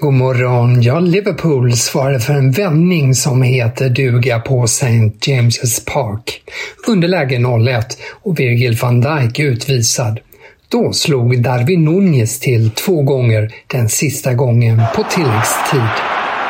God morgon. Ja, Liverpool svarade för en vändning som heter duga på St. James' Park. Underläge 0-1 och Virgil van Dijk utvisad. Då slog Darwin Nunez till två gånger, den sista gången på tilläggstid.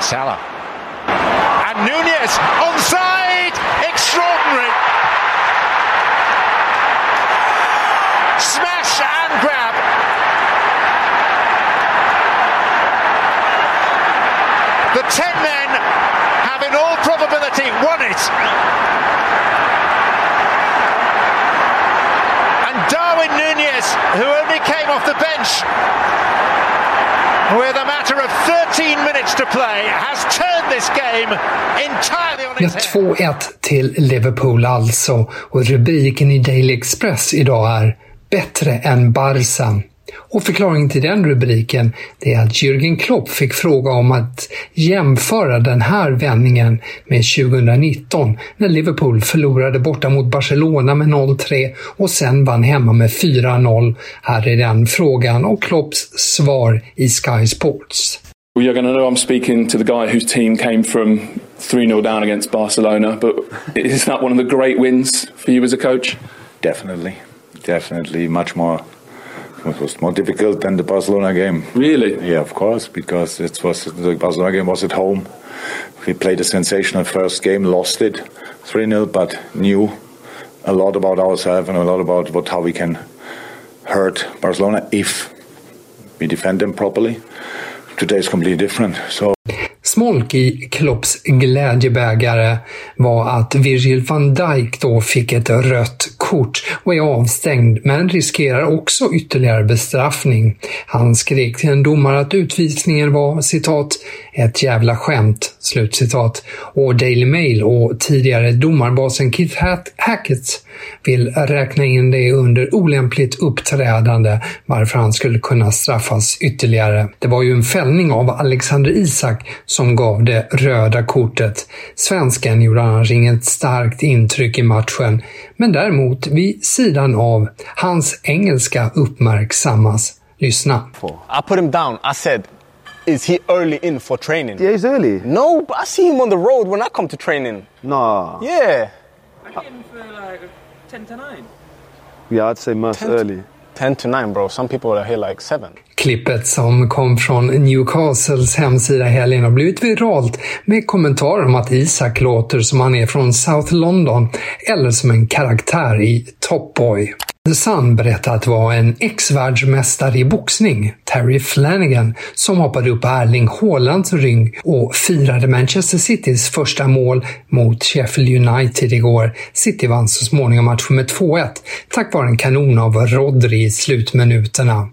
Salah. And Nunez onside! Extraordinary! Smash and grab! Ten men have in all probability won it. And Darwin Nunez, who only came off the bench with a matter of 13 minutes to play, has turned this game entirely on its head. 2-1 till Liverpool alltså och rubriken i Daily Express idag är “Bättre än Barca”. Och förklaringen till den rubriken är att Jürgen Klopp fick fråga om att jämföra den här vändningen med 2019 när Liverpool förlorade borta mot Barcelona med 0-3 och sen vann hemma med 4-0. Här är den frågan och Klopps svar i Sky Sports. Well, you're going to know I'm speaking to the guy whose team came from 3 0 down against Barcelona, but is that one of the great wins for you as a coach? Definitely, definitely much more. It was more difficult than the Barcelona game. Really? Yeah, of course, because it was the Barcelona game was at home. We played a sensational first game, lost it 3 0, but knew a lot about ourselves and a lot about what how we can hurt Barcelona if we defend them properly. Today is completely different. So Smolk i Klopps glädjebägare var att Virgil van Dijk då fick ett rött kort och är avstängd men riskerar också ytterligare bestraffning. Han skrek till en domare att utvisningen var citat “ett jävla skämt” slutcitat och Daily Mail och tidigare domarbasen Keith Hackett vill räkna in det under olämpligt uppträdande varför han skulle kunna straffas ytterligare. Det var ju en fällning av Alexander Isak som gav det röda kortet. Svensken gjorde annars inget starkt intryck i matchen, men däremot vid sidan av hans engelska uppmärksammas. Lyssna. I put him down. I said, is he early in for training? Yeah, he's early. No, but I see him on the road when I come to training. Nah. Yeah. I get him for like 10 to 9. Yeah, I'd say most early. 10 to 9, bro. Some people are here like 7. Klippet som kom från Newcastles hemsida helgen har blivit viralt med kommentarer om att Isak låter som han är från South London eller som en karaktär i Top Boy. The Sun berättar att det var en ex-världsmästare i boxning, Terry Flanagan, som hoppade upp på Erling Haalands ring och firade Manchester Citys första mål mot Sheffield United igår. City vann så småningom matchen med 2-1 tack vare en kanon av Rodri i slutminuterna.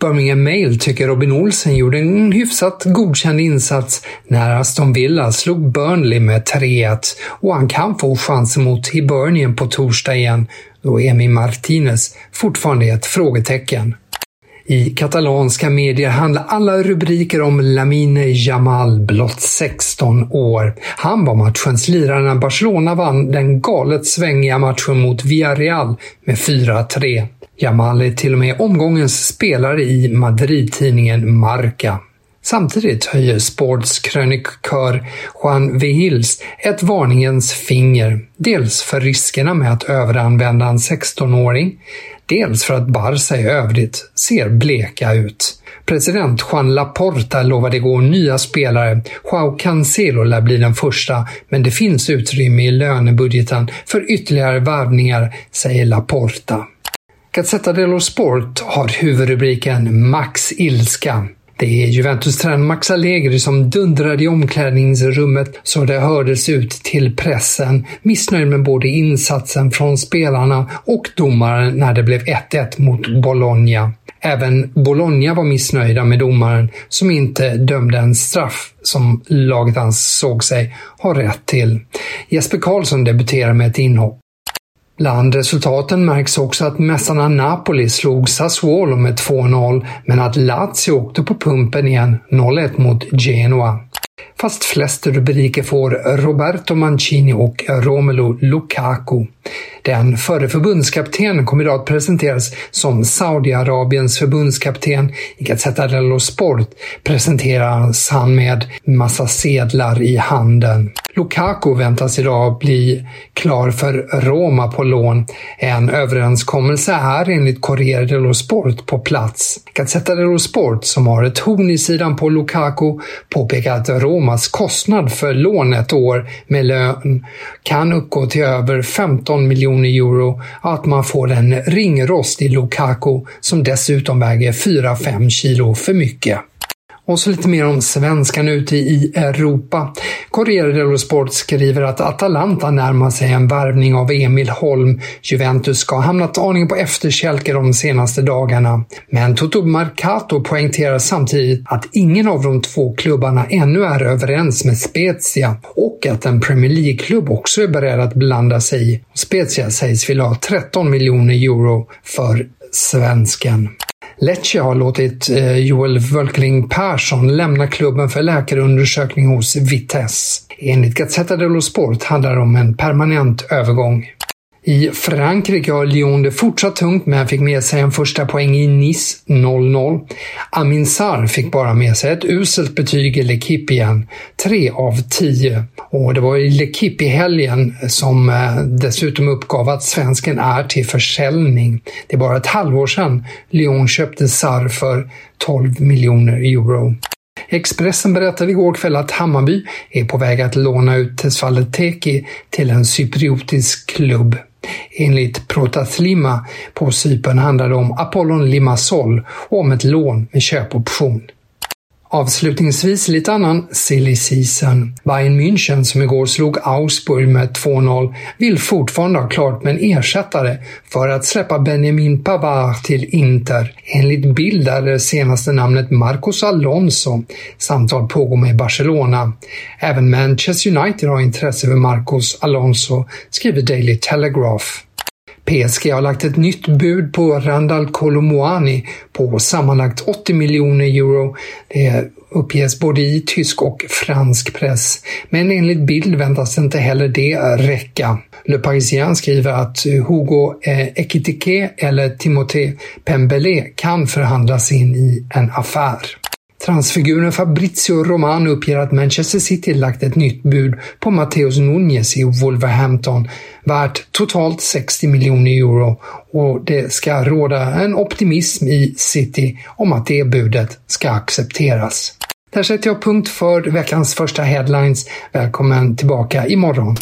Birmingham Mail tycker Robin Olsen gjorde en hyfsat godkänd insats när Aston Villa slog Burnley med 3-1 och han kan få chansen mot Hibernian på torsdag igen. Då Emi Martinez fortfarande är ett frågetecken. I katalanska medier handlar alla rubriker om Lamine Jamal, blott 16 år. Han var matchens lirare när Barcelona vann den galet svängiga matchen mot Villarreal med 4-3. Jamal är till och med omgångens spelare i Madrid-tidningen Marca. Samtidigt höjer sportskrönikör Juan Vihils ett varningens finger, dels för riskerna med att överanvända en 16-åring, dels för att Barca i övrigt ser bleka ut. President Juan Laporta lovade igår nya spelare. Joao Cancelo lär bli den första, men det finns utrymme i lönebudgeten för ytterligare värvningar, säger Laporta. Gazzetta dello Sport har huvudrubriken “Max ilska”. Det är Juventus-tränaren Max Allegri som dundrade i omklädningsrummet så det hördes ut till pressen, missnöjd med både insatsen från spelarna och domaren när det blev 1-1 mot Bologna. Även Bologna var missnöjda med domaren som inte dömde en straff som laget ansåg sig ha rätt till. Jesper Karlsson debuterar med ett inhopp. Bland resultaten märks också att mästarna Napoli slog Sassuolo med 2-0, men att Lazio åkte på pumpen igen 0-1 mot Genoa. Fast flest rubriker får Roberto Mancini och Romelu Lukaku. Den förre förbundskaptenen kommer idag att presenteras som Saudiarabiens förbundskapten. I Gazzetta dello Sport presenteras han med massa sedlar i handen. Lukaku väntas idag bli klar för Roma på lån. En överenskommelse är enligt Corriere dello Sport på plats. Gazzetta dello Sport, som har ett horn i sidan på Lukaku, påpekar att Romas kostnad för lån ett år med lön kan uppgå till över 15 miljoner euro och att man får en ringrost i Lukaku som dessutom väger 4-5 kilo för mycket. Och så lite mer om svenskan ute i Europa. Corriere dello Sport skriver att Atalanta närmar sig en värvning av Emil Holm. Juventus ska ha hamnat aningen på efterkälke de senaste dagarna. Men Toto Marcato poängterar samtidigt att ingen av de två klubbarna ännu är överens med Spezia och att en Premier League-klubb också är beredd att blanda sig i. Spezia sägs vilja ha 13 miljoner euro för svensken. Lecce har låtit eh, Joel Wölkling Persson lämna klubben för läkarundersökning hos Vitesse. Enligt Gazzetta dello Sport handlar det om en permanent övergång. I Frankrike har Lyon det fortsatt tungt men fick med sig en första poäng i Nice 0-0. Amin Sarr fick bara med sig ett uselt betyg i L'Equipe igen, 3 av 10. Och det var i L'Equipe i helgen som eh, dessutom uppgav att svensken är till försäljning. Det är bara ett halvår sedan Lyon köpte Sarr för 12 miljoner euro. Expressen berättade igår kväll att Hammarby är på väg att låna ut Tesfaye Teki till en cypriotisk klubb. Enligt Protathlima på Cypern handlar det om Apollon Limassol och om ett lån med köpoption. Avslutningsvis lite annan silly season. Bayern München som igår slog Augsburg med 2-0 vill fortfarande ha klart med en ersättare för att släppa Benjamin Pavard till Inter. Enligt bild är det senaste namnet Marcos Alonso. Samtal pågår med Barcelona. Även Manchester United har intresse för Marcos Alonso, skriver Daily Telegraph. PSG har lagt ett nytt bud på Randall Colomuani på sammanlagt 80 miljoner euro. Det uppges både i tysk och fransk press. Men enligt bild väntas inte heller det räcka. Le Parisien skriver att Hugo eh, Ekitike eller Timothée Pembele kan förhandlas in i en affär. Transfiguren Fabrizio Romano uppger att Manchester City lagt ett nytt bud på Matteus Nunez i Wolverhampton värt totalt 60 miljoner euro och det ska råda en optimism i City om att det budet ska accepteras. Där sätter jag punkt för veckans första headlines. Välkommen tillbaka imorgon.